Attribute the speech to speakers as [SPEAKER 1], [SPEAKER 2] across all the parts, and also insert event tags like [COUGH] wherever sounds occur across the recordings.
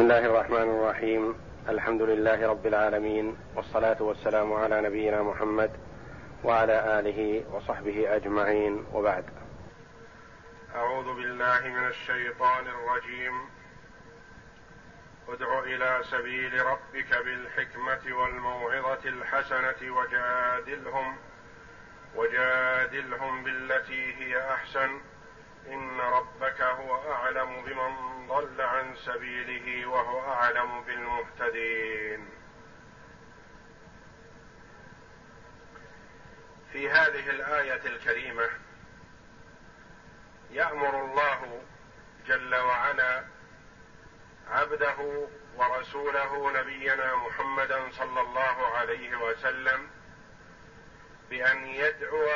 [SPEAKER 1] بسم الله الرحمن الرحيم الحمد لله رب العالمين والصلاة والسلام على نبينا محمد وعلى آله وصحبه أجمعين وبعد
[SPEAKER 2] أعوذ بالله من الشيطان الرجيم ادع إلى سبيل ربك بالحكمة والموعظة الحسنة وجادلهم وجادلهم بالتي هي أحسن ان ربك هو اعلم بمن ضل عن سبيله وهو اعلم بالمهتدين في هذه الايه الكريمه يامر الله جل وعلا عبده ورسوله نبينا محمدا صلى الله عليه وسلم بان يدعو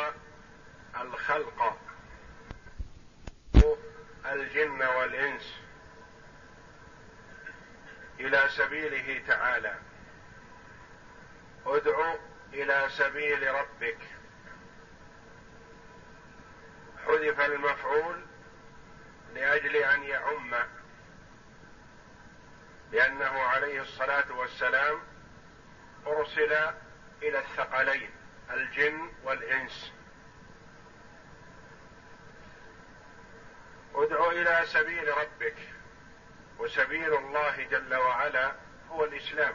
[SPEAKER 2] الخلق الجن والانس الى سبيله تعالى ادع الى سبيل ربك حذف المفعول لاجل ان يعم لانه عليه الصلاه والسلام ارسل الى الثقلين الجن والانس الى سبيل ربك وسبيل الله جل وعلا هو الاسلام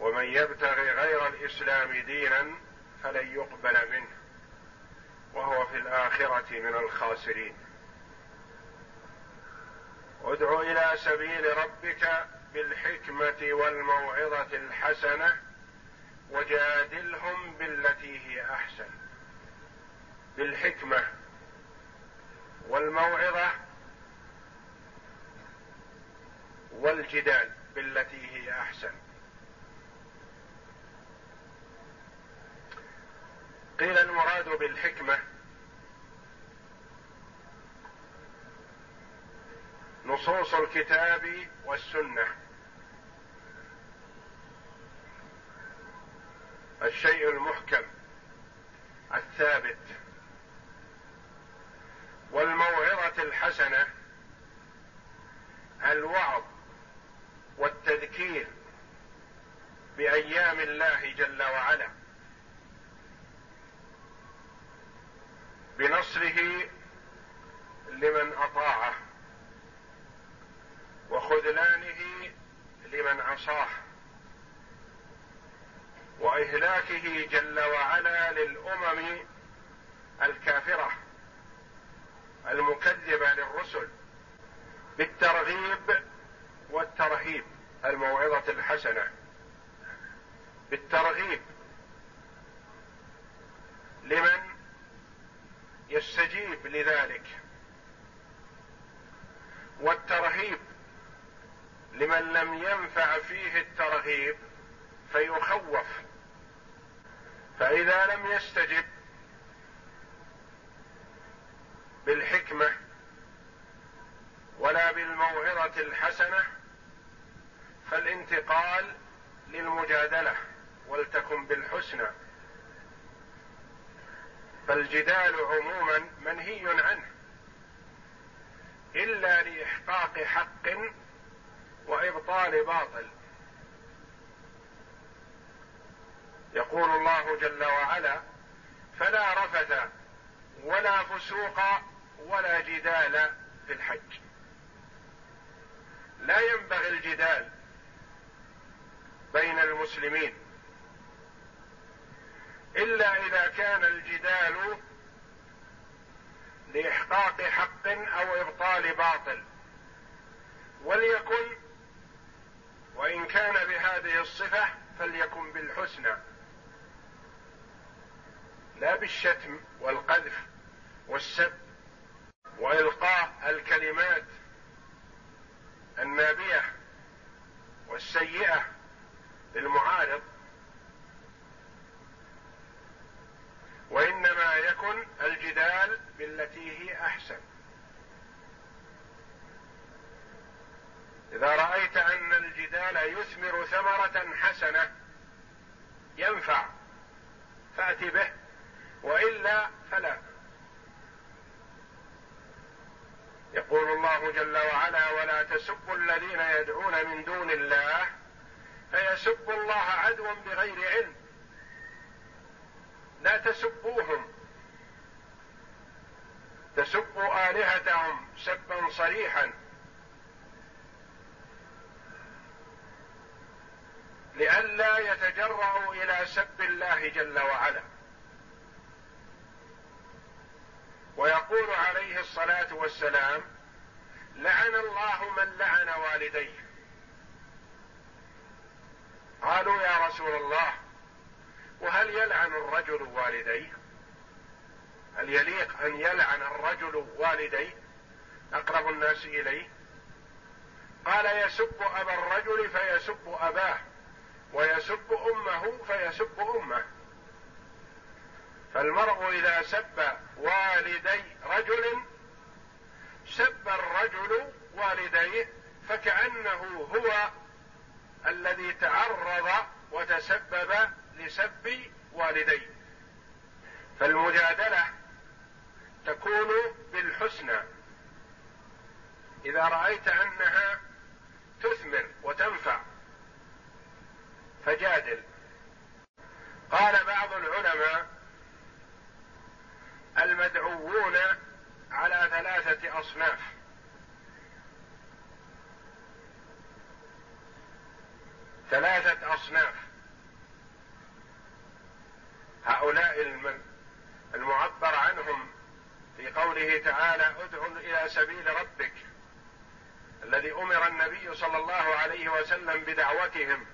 [SPEAKER 2] ومن يبتغي غير الاسلام دينا فلن يقبل منه وهو في الاخره من الخاسرين ادع الى سبيل ربك بالحكمه والموعظه الحسنه وجادلهم بالتي هي احسن بالحكمه والموعظه والجدال بالتي هي احسن قيل المراد بالحكمه نصوص الكتاب والسنه الشيء المحكم الثابت والموعظه الحسنه الوعظ والتذكير بايام الله جل وعلا بنصره لمن اطاعه وخذلانه لمن عصاه واهلاكه جل وعلا للامم الكافره المكذبه للرسل بالترغيب والترهيب الموعظه الحسنه بالترغيب لمن يستجيب لذلك والترهيب لمن لم ينفع فيه الترهيب فيخوف فاذا لم يستجب بالحكمه ولا بالموعظه الحسنه فالانتقال للمجادله ولتكن بالحسنى فالجدال عموما منهي عنه الا لاحقاق حق وابطال باطل يقول الله جل وعلا فلا رفث ولا فسوق ولا جدال في الحج لا ينبغي الجدال بين المسلمين الا اذا كان الجدال لاحقاق حق او ابطال باطل وليكن وان كان بهذه الصفه فليكن بالحسنى لا بالشتم والقذف والسب والقاء الكلمات النابيه والسيئه للمعارض وانما يكن الجدال بالتي هي احسن اذا رايت ان الجدال يثمر ثمره حسنه ينفع فات به والا فلا يقول الله جل وعلا ولا تسبوا الذين يدعون من دون الله فيسبوا الله عدوا بغير علم لا تسبوهم تسبوا الهتهم سبا صريحا لئلا يتجرعوا إلى سب الله جل وعلا ويقول عليه الصلاه والسلام لعن الله من لعن والديه قالوا يا رسول الله وهل يلعن الرجل والديه هل يليق ان يلعن الرجل والديه اقرب الناس اليه قال يسب ابا الرجل فيسب اباه ويسب امه فيسب امه فالمرء اذا سب والدي رجل سب الرجل والديه فكانه هو الذي تعرض وتسبب لسب والديه فالمجادله تكون بالحسنى اذا رايت انها تثمر وتنفع فجادل قال بعض العلماء المدعوون على ثلاثة أصناف ثلاثة أصناف هؤلاء المعبر عنهم في قوله تعالى ادع إلى سبيل ربك الذي أمر النبي صلى الله عليه وسلم بدعوتهم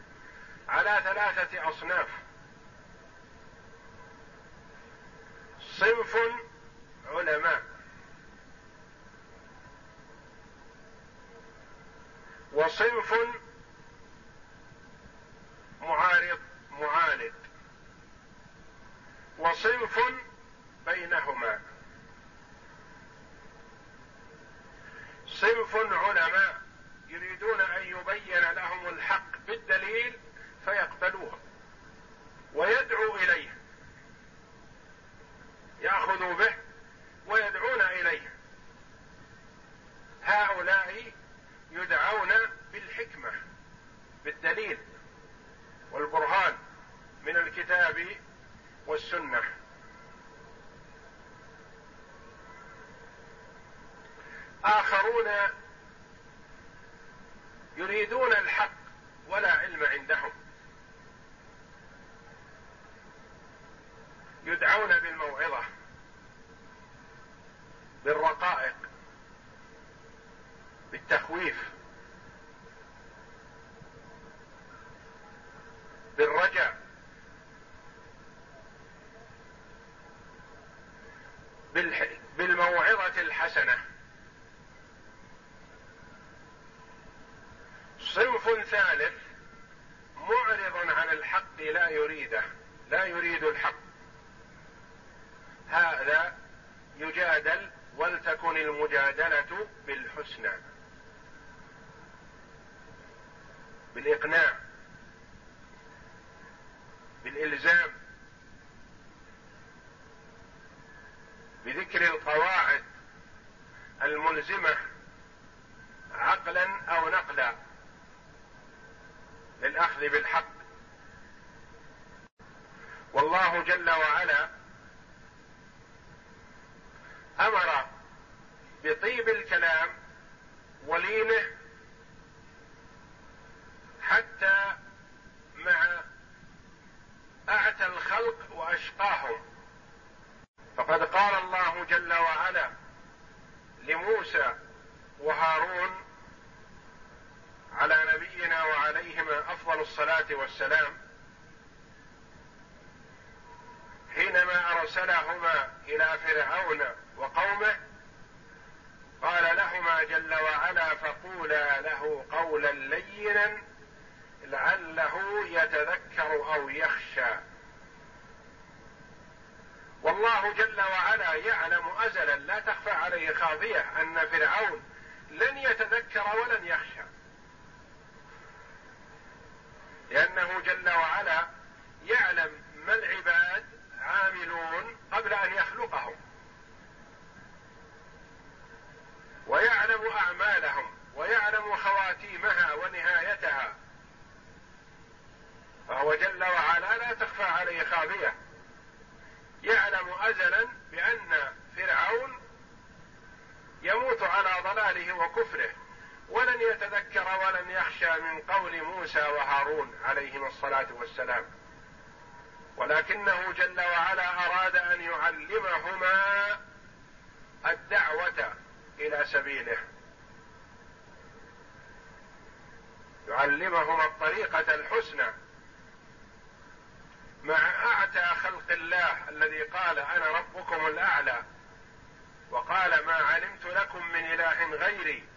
[SPEAKER 2] على ثلاثة أصناف صنف علماء وصنف معارض معاند وصنف بينهما صنف علماء يريدون ان يبين لهم الحق بالدليل فيقبلوه ويدعو اليه ياخذوا به ويدعون اليه هؤلاء يدعون بالحكمه بالدليل والبرهان من الكتاب والسنه اخرون يريدون الحق ولا علم عندهم يدعون بالموعظه بالرقائق بالتخويف بالرجع بالموعظة الحسنة صنف ثالث معرض عن الحق لا يريده لا يريد الحق هذا يجادل ولتكن المجادله بالحسنى بالاقناع بالالزام بذكر القواعد الملزمه عقلا او نقلا للاخذ بالحق والله جل وعلا امر بطيب الكلام ولينه حتى مع اعتى الخلق واشقاهم فقد قال الله جل وعلا لموسى وهارون على نبينا وعليهما افضل الصلاه والسلام حينما ارسلهما الى فرعون وقومه قال لهما جل وعلا فقولا له قولا لينا لعله يتذكر او يخشى والله جل وعلا يعلم ازلا لا تخفى عليه خافيه ان فرعون لن يتذكر ولن يخشى لانه جل وعلا يعلم ما العباد عاملون قبل ان يخلقهم ويعلم اعمالهم ويعلم خواتيمها ونهايتها فهو جل وعلا لا تخفى عليه خافيه يعلم ازلا بان فرعون يموت على ضلاله وكفره ولن يتذكر ولن يخشى من قول موسى وهارون عليهما الصلاه والسلام ولكنه جل وعلا اراد ان يعلمهما الدعوه الى سبيله يعلمهما الطريقه الحسنى مع اعتى خلق الله الذي قال انا ربكم الاعلى وقال ما علمت لكم من اله غيري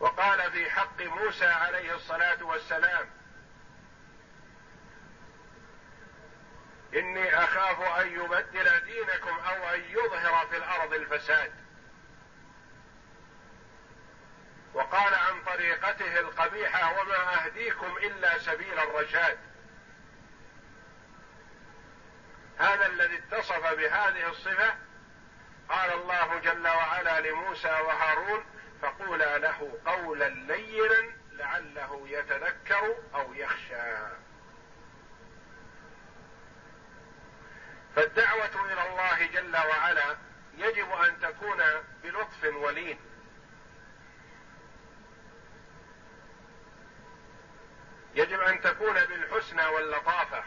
[SPEAKER 2] وقال في حق موسى عليه الصلاه والسلام إني أخاف أن يبدل دينكم أو أن يظهر في الأرض الفساد وقال عن طريقته القبيحة وما أهديكم إلا سبيل الرشاد هذا الذي اتصف بهذه الصفة قال الله جل وعلا لموسى وهارون فقولا له قولا لينا لعله يتذكر أو يخشى فالدعوة إلى الله جل وعلا يجب أن تكون بلطف ولين يجب أن تكون بالحسنى واللطافة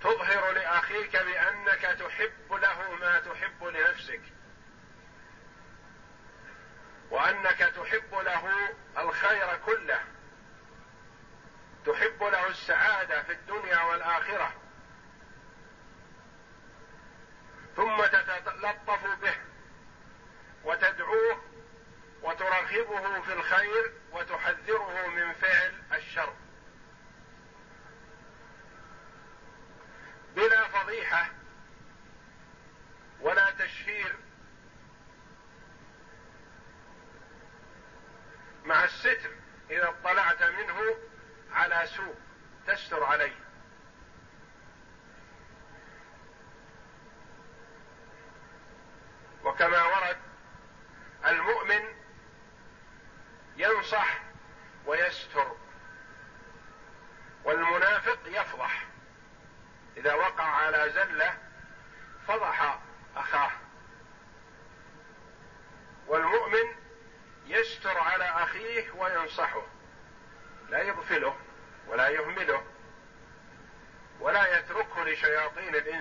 [SPEAKER 2] تظهر لأخيك بأنك تحب له ما تحب لنفسك وأنك تحب له الخير كله تحب له السعاده في الدنيا والاخره ثم تتلطف به وتدعوه وترغبه في الخير وتحذره من فعل الشر بلا فضيحه ولا تشهير مع الستر اذا اطلعت منه على سوء تستر عليه وكما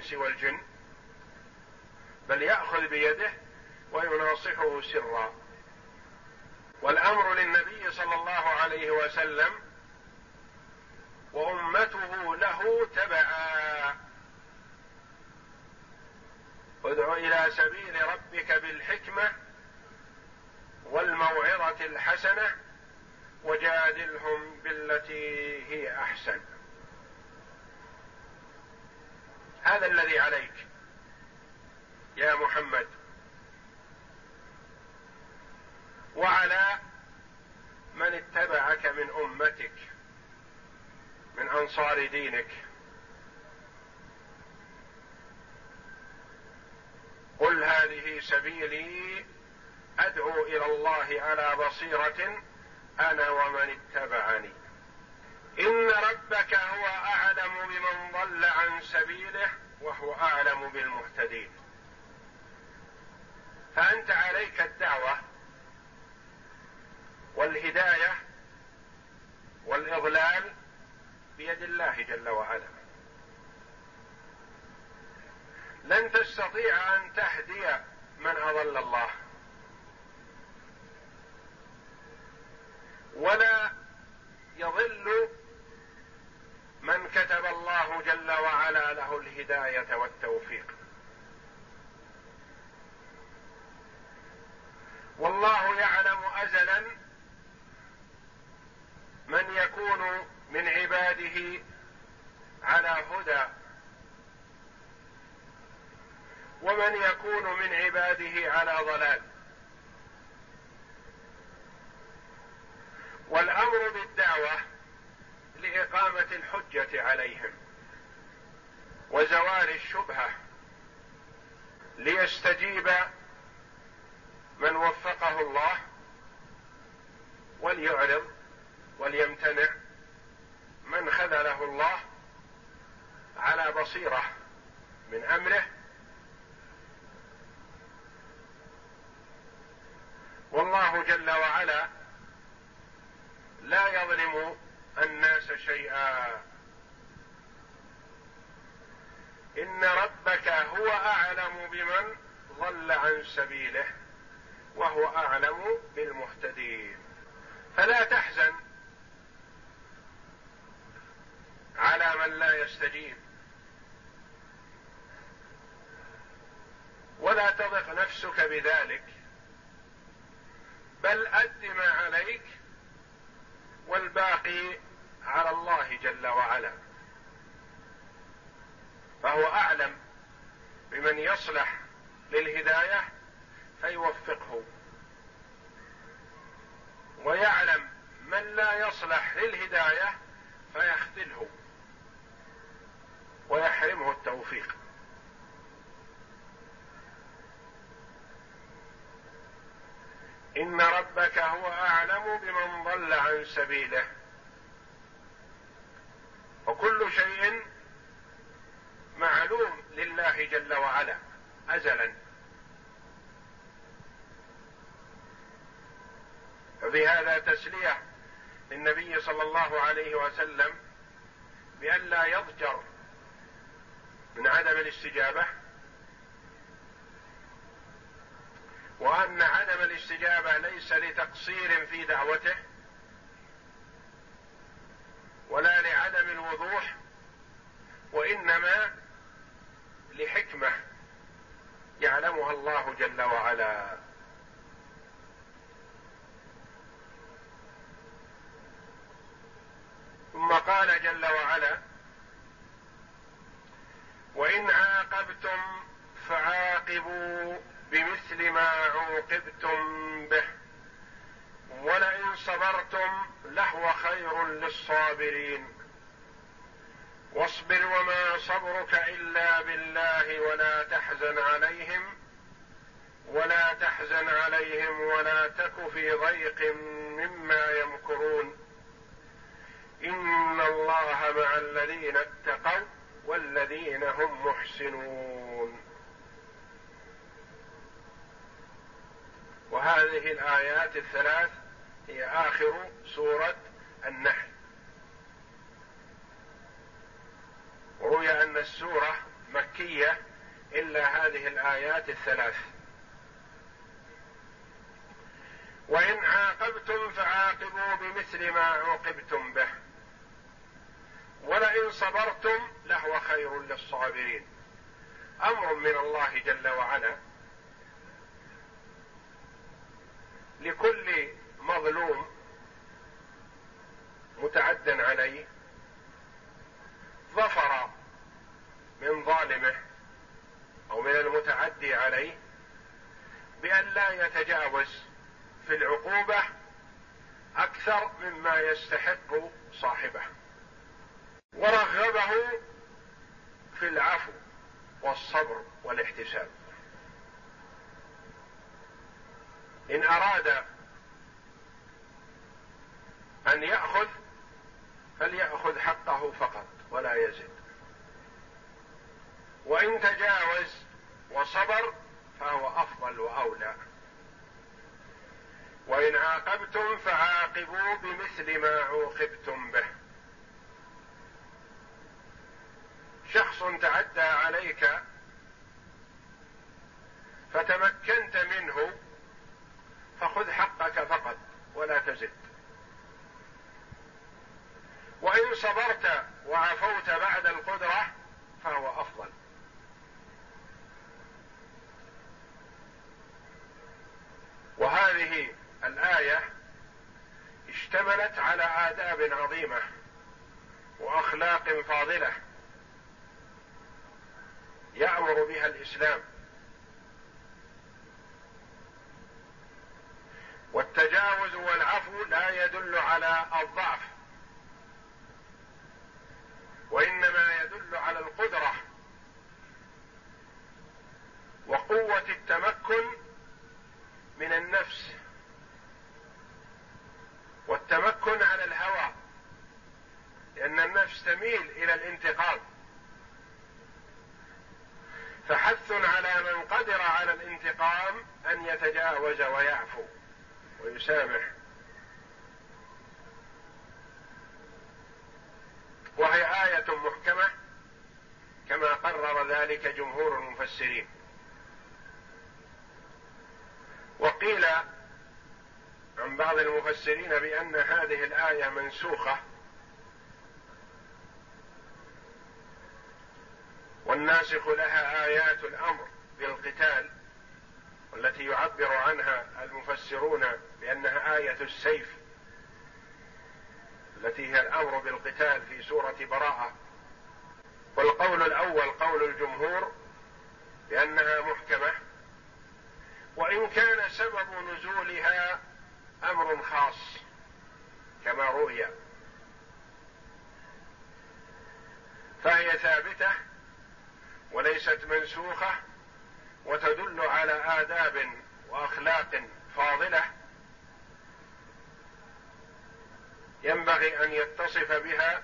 [SPEAKER 2] الانس والجن بل ياخذ بيده ويناصحه سرا والامر للنبي صلى الله عليه وسلم وامته له تبعا ادع الى سبيل ربك بالحكمه والموعظه الحسنه وجادلهم بالتي هي احسن هذا الذي عليك يا محمد وعلى من اتبعك من امتك من انصار دينك قل هذه سبيلي ادعو الى الله على بصيره انا ومن اتبعني ان ربك هو اعلم بمن ضل عن سبيله وهو اعلم بالمهتدين فانت عليك الدعوه والهدايه والاضلال بيد الله جل وعلا لن تستطيع ان تهدي من اضل الله ولا يضل من كتب الله جل وعلا له الهدايه والتوفيق والله يعلم ازلا من يكون من عباده على هدى ومن يكون من عباده على ضلال والامر بالدعوه لإقامة الحجة عليهم وزوال الشبهة ليستجيب من وفقه الله وليعرض وليمتنع من خذله الله على بصيره من امره والله جل وعلا لا يظلم الناس شيئا ان ربك هو اعلم بمن ضل عن سبيله وهو اعلم بالمهتدين فلا تحزن على من لا يستجيب ولا تضق نفسك بذلك بل اد ما عليك والباقي على الله جل وعلا فهو اعلم بمن يصلح للهدايه فيوفقه ويعلم من لا يصلح للهدايه فيخذله ويحرمه التوفيق ان ربك هو اعلم بمن ضل عن سبيله وكل شيء معلوم لله جل وعلا ازلا فبهذا تسليه للنبي صلى الله عليه وسلم بأن لا يضجر من عدم الاستجابه وأن عدم الاستجابة ليس لتقصير في دعوته ولا لعدم الوضوح وإنما لحكمة يعلمها الله جل وعلا ثم قال جل وعلا وان عاقبتم فعاقبوا بمثل ما عوقبتم به ولئن صبرتم لهو خير للصابرين واصبر وما صبرك الا بالله ولا تحزن عليهم ولا تحزن عليهم ولا تك في ضيق مما يمكرون ان الله مع الذين اتقوا والذين هم محسنون وهذه الآيات الثلاث هي آخر سورة النحل روي أن السورة مكية إلا هذه الآيات الثلاث وإن عاقبتم فعاقبوا بمثل ما عوقبتم به ولئن صبرتم لهو خير للصابرين أمر من الله جل وعلا لكل مظلوم متعد عليه ظفر من ظالمه او من المتعدي عليه بان لا يتجاوز في العقوبه اكثر مما يستحق صاحبه ورغبه في العفو والصبر والاحتساب ان اراد ان ياخذ فليأخذ حقه فقط ولا يزد وإن تجاوز وصبر فهو أفضل وأولى وإن عاقبتم فعاقبوا بمثل ما عوقبتم به شخص تعدى عليك فتمكنت منه فخذ حقك فقط ولا تزد وان صبرت وعفوت بعد القدره فهو افضل وهذه الايه اشتملت على آداب عظيمة وأخلاق فاضلة يأمر بها الإسلام والتجاوز والعفو لا يدل على الضعف وانما يدل على القدره وقوه التمكن من النفس والتمكن على الهوى لان النفس تميل الى الانتقام فحث على من قدر على الانتقام ان يتجاوز ويعفو ويسامح وهي آية محكمة كما قرر ذلك جمهور المفسرين وقيل عن بعض المفسرين بأن هذه الآية منسوخة والناسخ لها آيات الأمر بالقتال والتي يعبر عنها المفسرون بانها ايه السيف التي هي الامر بالقتال في سوره براءه والقول الاول قول الجمهور بانها محكمه وان كان سبب نزولها امر خاص كما روي فهي ثابته وليست منسوخه وتدل على آداب وأخلاق فاضلة ينبغي أن يتصف بها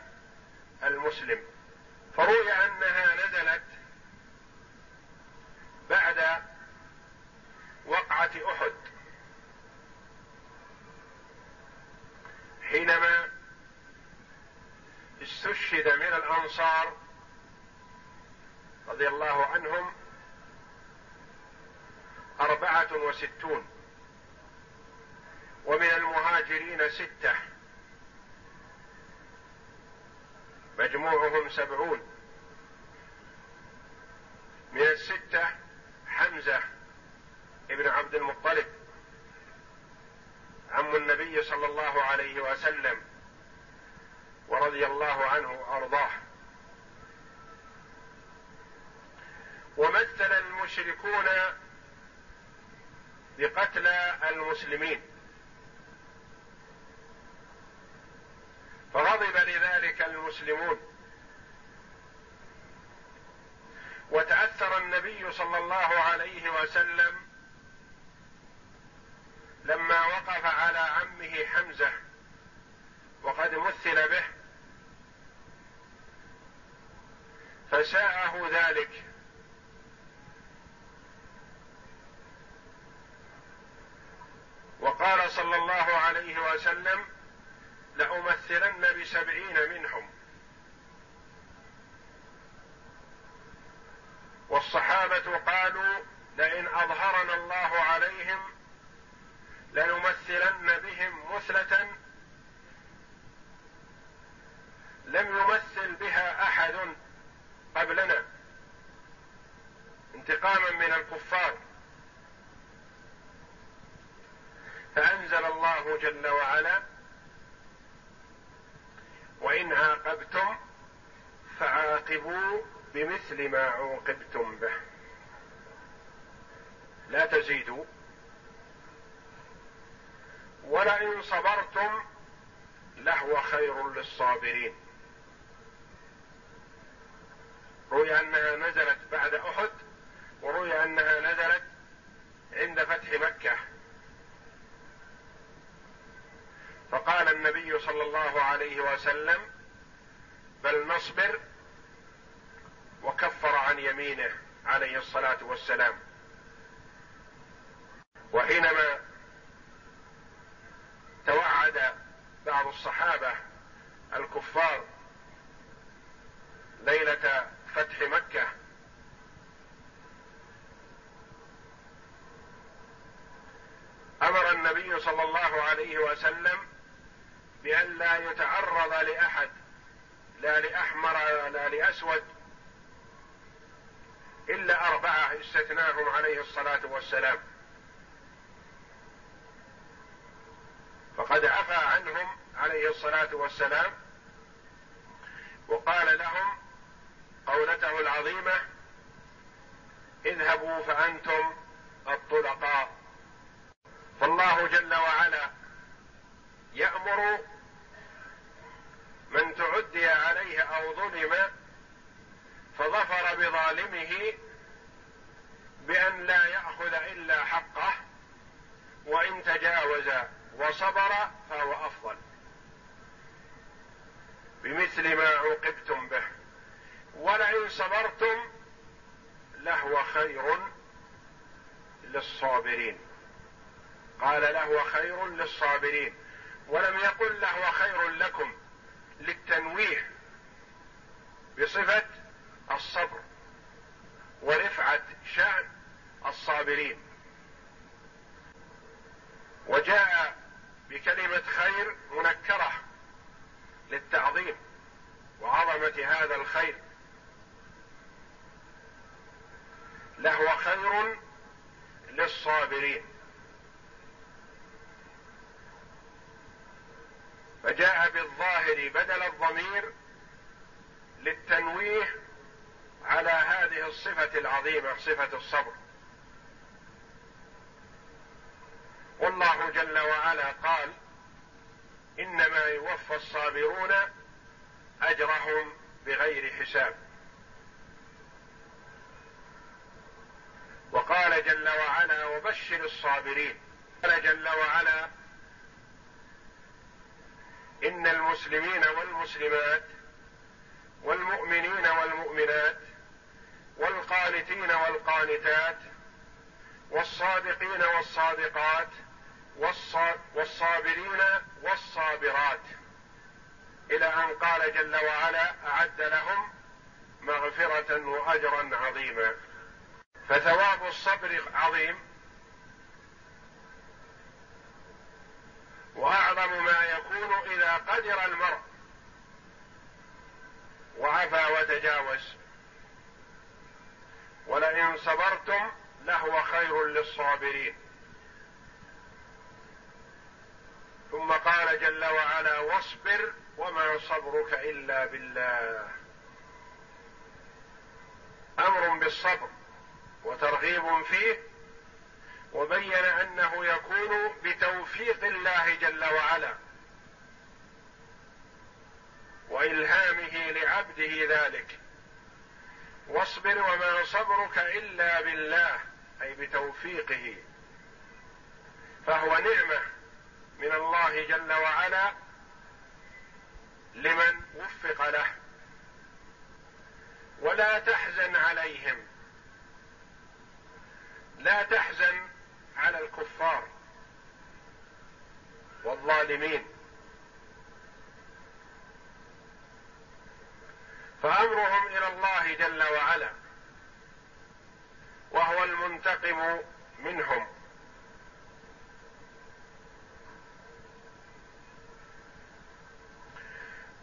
[SPEAKER 2] المسلم فروي أنها نزلت بعد وقعة أحد حينما استشهد من الأنصار رضي الله عنهم أربعة وستون ومن المهاجرين ستة مجموعهم سبعون من الستة حمزة ابن عبد المطلب عم النبي صلى الله عليه وسلم ورضي الله عنه وأرضاه ومثل المشركون بقتلى المسلمين فغضب لذلك المسلمون وتاثر النبي صلى الله عليه وسلم لما وقف على عمه حمزه وقد مثل به فساءه ذلك قال صلى الله عليه وسلم لأمثلن بسبعين منهم والصحابة قالوا لئن أظهرنا الله عليهم لنمثلن بهم مثلة لم يمثل بها أحد قبلنا انتقاما من الكفار فأنزل الله جل وعلا وإن عاقبتم فعاقبوا بمثل ما عوقبتم به لا تزيدوا ولئن صبرتم لهو خير للصابرين روي انها نزلت بعد احد صلى الله عليه وسلم بل نصبر وكفر عن يمينه عليه الصلاه والسلام وحينما توعد بعض الصحابه الكفار ليله فتح مكه امر النبي صلى الله عليه وسلم بأن لا يتعرض لأحد لا لأحمر ولا لأسود إلا أربعة استثناهم عليه الصلاة والسلام فقد عفى عنهم عليه الصلاة والسلام وقال لهم قولته العظيمة اذهبوا فأنتم الطلقاء فالله جل وعلا يأمر من تعدي عليه أو ظلم فظفر بظالمه بأن لا يأخذ إلا حقه وإن تجاوز وصبر فهو أفضل بمثل ما عوقبتم به ولئن صبرتم لهو خير للصابرين قال لهو خير للصابرين ولم يقل لهو خير لكم للتنويه بصفة الصبر ورفعة شأن الصابرين وجاء بكلمة خير منكرة للتعظيم وعظمة هذا الخير لهو خير للصابرين فجاء بالظاهر بدل الضمير للتنويه على هذه الصفة العظيمة صفة الصبر والله جل وعلا قال إنما يوفى الصابرون أجرهم بغير حساب وقال جل وعلا وبشر الصابرين قال جل وعلا ان المسلمين والمسلمات والمؤمنين والمؤمنات والقانتين والقانتات والصادقين والصادقات والصابرين والصابرات الى ان قال جل وعلا اعد لهم مغفره واجرا عظيما فثواب الصبر عظيم واعظم ما يكون اذا قدر المرء وعفى وتجاوز ولئن صبرتم لهو خير للصابرين ثم قال جل وعلا واصبر وما صبرك الا بالله امر بالصبر وترغيب فيه وبين انه يكون بتوفيق الله جل وعلا والهامه لعبده ذلك واصبر وما صبرك الا بالله اي بتوفيقه فهو نعمه من الله جل وعلا لمن وفق له ولا تحزن عليهم لا تحزن على الكفار والظالمين فامرهم الى الله جل وعلا وهو المنتقم منهم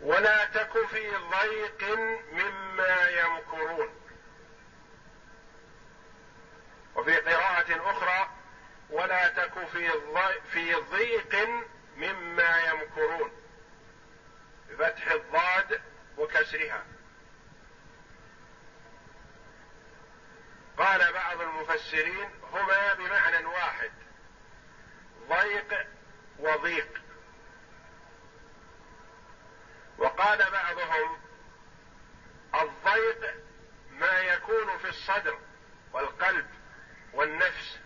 [SPEAKER 2] ولا تك في ضيق مما يمكرون وفي قراءة أخرى ولا تك في في ضيق مما يمكرون بفتح الضاد وكسرها قال بعض المفسرين هما بمعنى واحد ضيق وضيق وقال بعضهم الضيق ما يكون في الصدر والقلب والنفس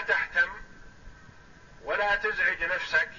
[SPEAKER 2] لا تحتم ولا تزعج نفسك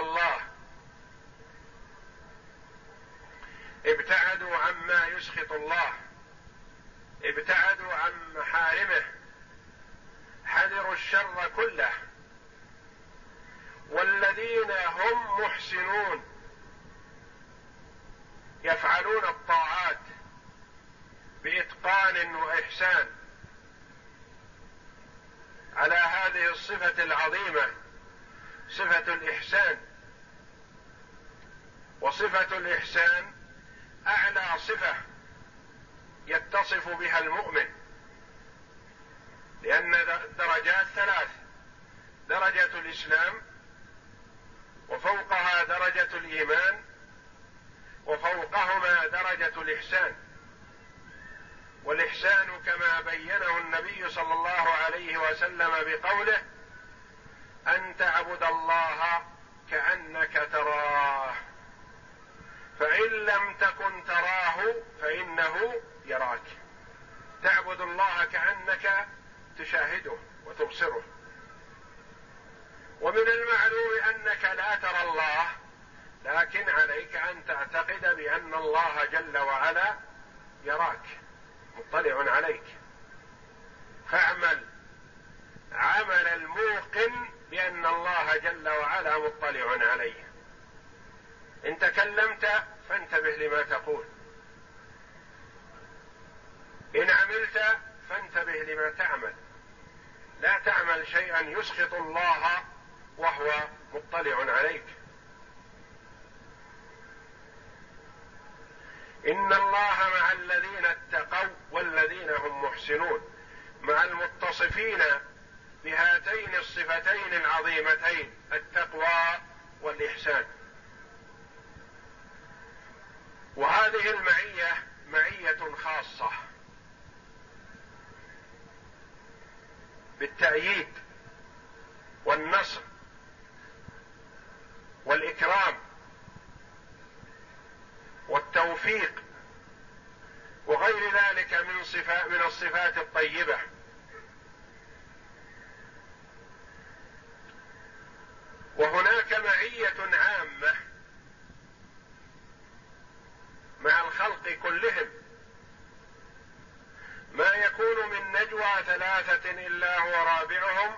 [SPEAKER 2] الله ابتعدوا عما يسخط الله ابتعدوا عن محارمه حذروا الشر كله والذين هم محسنون يفعلون الطاعات باتقان واحسان على هذه الصفه العظيمه صفه الاحسان صفه الاحسان اعلى صفه يتصف بها المؤمن لان درجات ثلاث درجه الاسلام وفوقها درجه الايمان وفوقهما درجه الاحسان والاحسان كما بينه النبي صلى الله عليه وسلم بقوله ان تعبد الله كانك تراه فان لم تكن تراه فانه يراك تعبد الله كانك تشاهده وتبصره ومن المعلوم انك لا ترى الله لكن عليك ان تعتقد بان الله جل وعلا يراك مطلع عليك فاعمل عمل الموقن بان الله جل وعلا مطلع عليه ان تكلمت فانتبه لما تقول ان عملت فانتبه لما تعمل لا تعمل شيئا يسخط الله وهو مطلع عليك ان الله مع الذين اتقوا والذين هم محسنون مع المتصفين بهاتين الصفتين العظيمتين التقوى والاحسان وهذه المعيه معيه خاصه بالتأييد والنصر والإكرام والتوفيق وغير ذلك من صفات من الصفات الطيبة وهناك معية عامة مع الخلق كلهم ما يكون من نجوى ثلاثة إلا هو رابعهم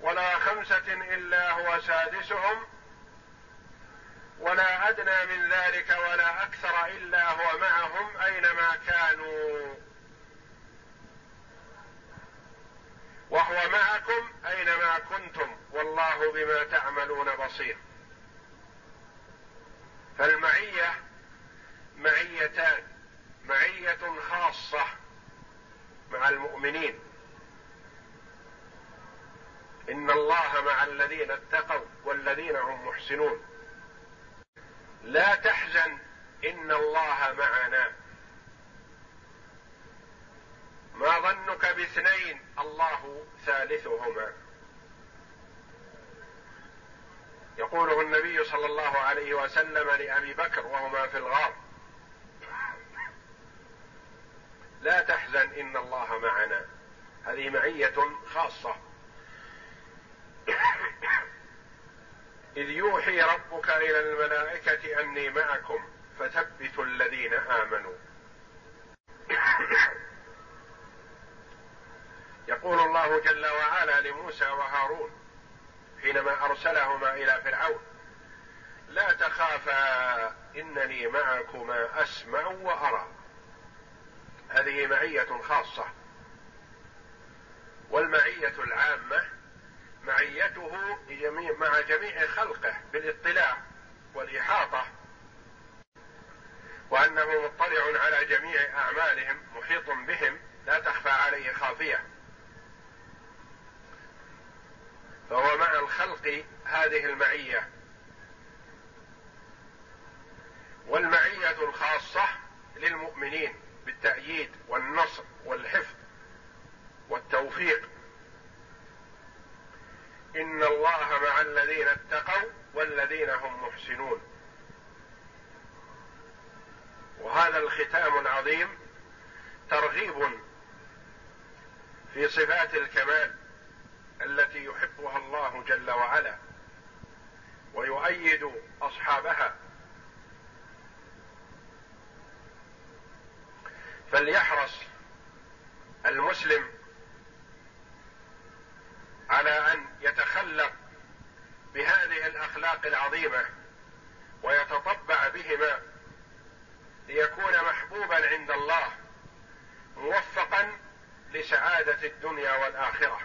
[SPEAKER 2] ولا خمسة إلا هو سادسهم ولا أدنى من ذلك ولا أكثر إلا هو معهم أينما كانوا وهو معكم أينما كنتم والله بما تعملون بصير فالمعيه معيتان معية خاصة مع المؤمنين إن الله مع الذين اتقوا والذين هم محسنون لا تحزن إن الله معنا ما ظنك باثنين الله ثالثهما يقوله النبي صلى الله عليه وسلم لأبي بكر وهما في الغار لا تحزن ان الله معنا هذه معيه خاصه [COUGHS] اذ يوحي ربك الى الملائكه اني معكم فثبتوا الذين امنوا [COUGHS] يقول الله جل وعلا لموسى وهارون حينما ارسلهما الى فرعون لا تخافا انني معكما اسمع وارى هذه معية خاصة والمعية العامة معيته بجميع مع جميع خلقه بالاطلاع والإحاطة وأنه مطلع على جميع أعمالهم محيط بهم لا تخفى عليه خافية فهو مع الخلق هذه المعية والمعية الخاصة للمؤمنين بالتأييد والنصر والحفظ والتوفيق إن الله مع الذين اتقوا والذين هم محسنون وهذا الختام العظيم ترغيب في صفات الكمال التي يحبها الله جل وعلا ويؤيد اصحابها فليحرص المسلم على ان يتخلق بهذه الاخلاق العظيمه ويتطبع بهما ليكون محبوبا عند الله موفقا لسعاده الدنيا والاخره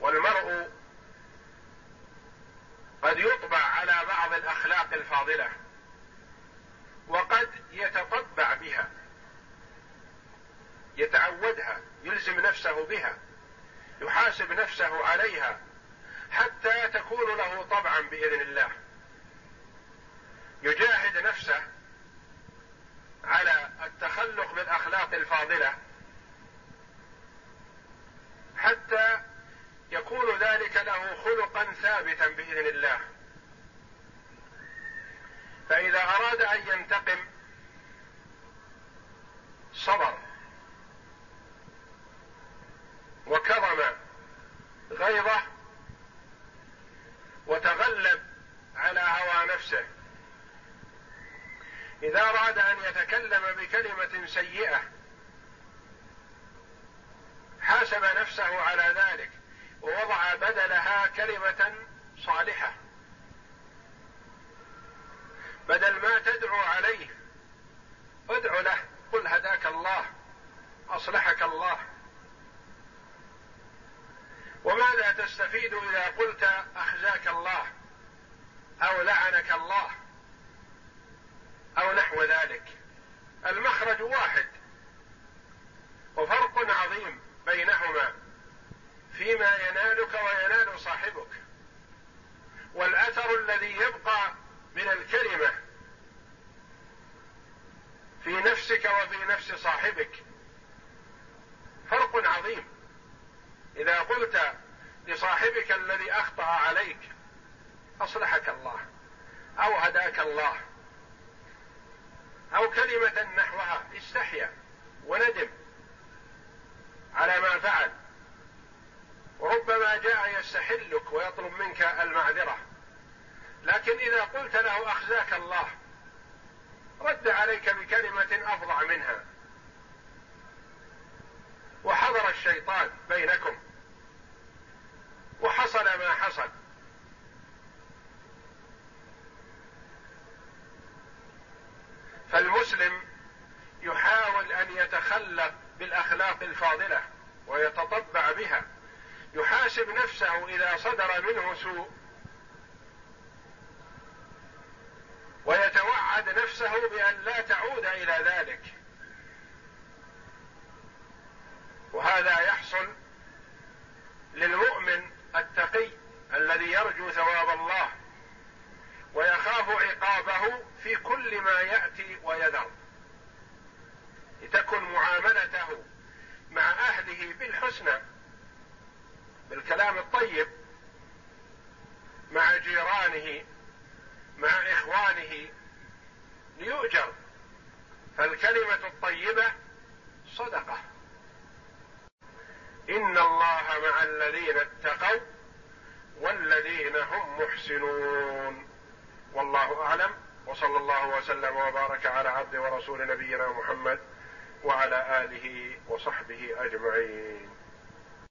[SPEAKER 2] والمرء قد يطبع على بعض الاخلاق الفاضله وقد يتطبع بها يتعودها يلزم نفسه بها يحاسب نفسه عليها حتى تكون له طبعا باذن الله يجاهد نفسه على التخلق بالاخلاق الفاضله حتى يكون ذلك له خلقا ثابتا باذن الله فإذا أراد أن ينتقم صبر وكظم غيظه وتغلب على هوى نفسه إذا أراد أن يتكلم بكلمة سيئة حاسب نفسه على ذلك ووضع بدلها كلمة صالحة بدل ما تدعو عليه ادعو له قل هداك الله اصلحك الله وماذا تستفيد اذا قلت اخزاك الله او لعنك الله او نحو ذلك المخرج واحد وفرق عظيم بينهما فيما ينالك وينال صاحبك والاثر الذي يبقى من الكلمه في نفسك وفي نفس صاحبك فرق عظيم اذا قلت لصاحبك الذي اخطا عليك اصلحك الله او هداك الله او كلمه نحوها استحيا وندم على ما فعل وربما جاء يستحلك ويطلب منك المعذره لكن إذا قلت له أخزاك الله رد عليك بكلمة أفظع منها وحضر الشيطان بينكم وحصل ما حصل فالمسلم يحاول ان يتخلق بالاخلاق الفاضله ويتطبع بها يحاسب نفسه اذا صدر منه سوء وعد نفسه بأن لا تعود إلى ذلك وهذا يحصل للمؤمن التقي الذي يرجو ثواب الله ويخاف عقابه في كل ما ياتي ويذر لتكن معاملته مع اهله بالحسنى بالكلام الطيب مع جيرانه مع اخوانه ليؤجر فالكلمة الطيبة صدقة إن الله مع الذين اتقوا والذين هم محسنون والله أعلم وصلى الله وسلم وبارك على عبد ورسول نبينا محمد وعلى آله وصحبه أجمعين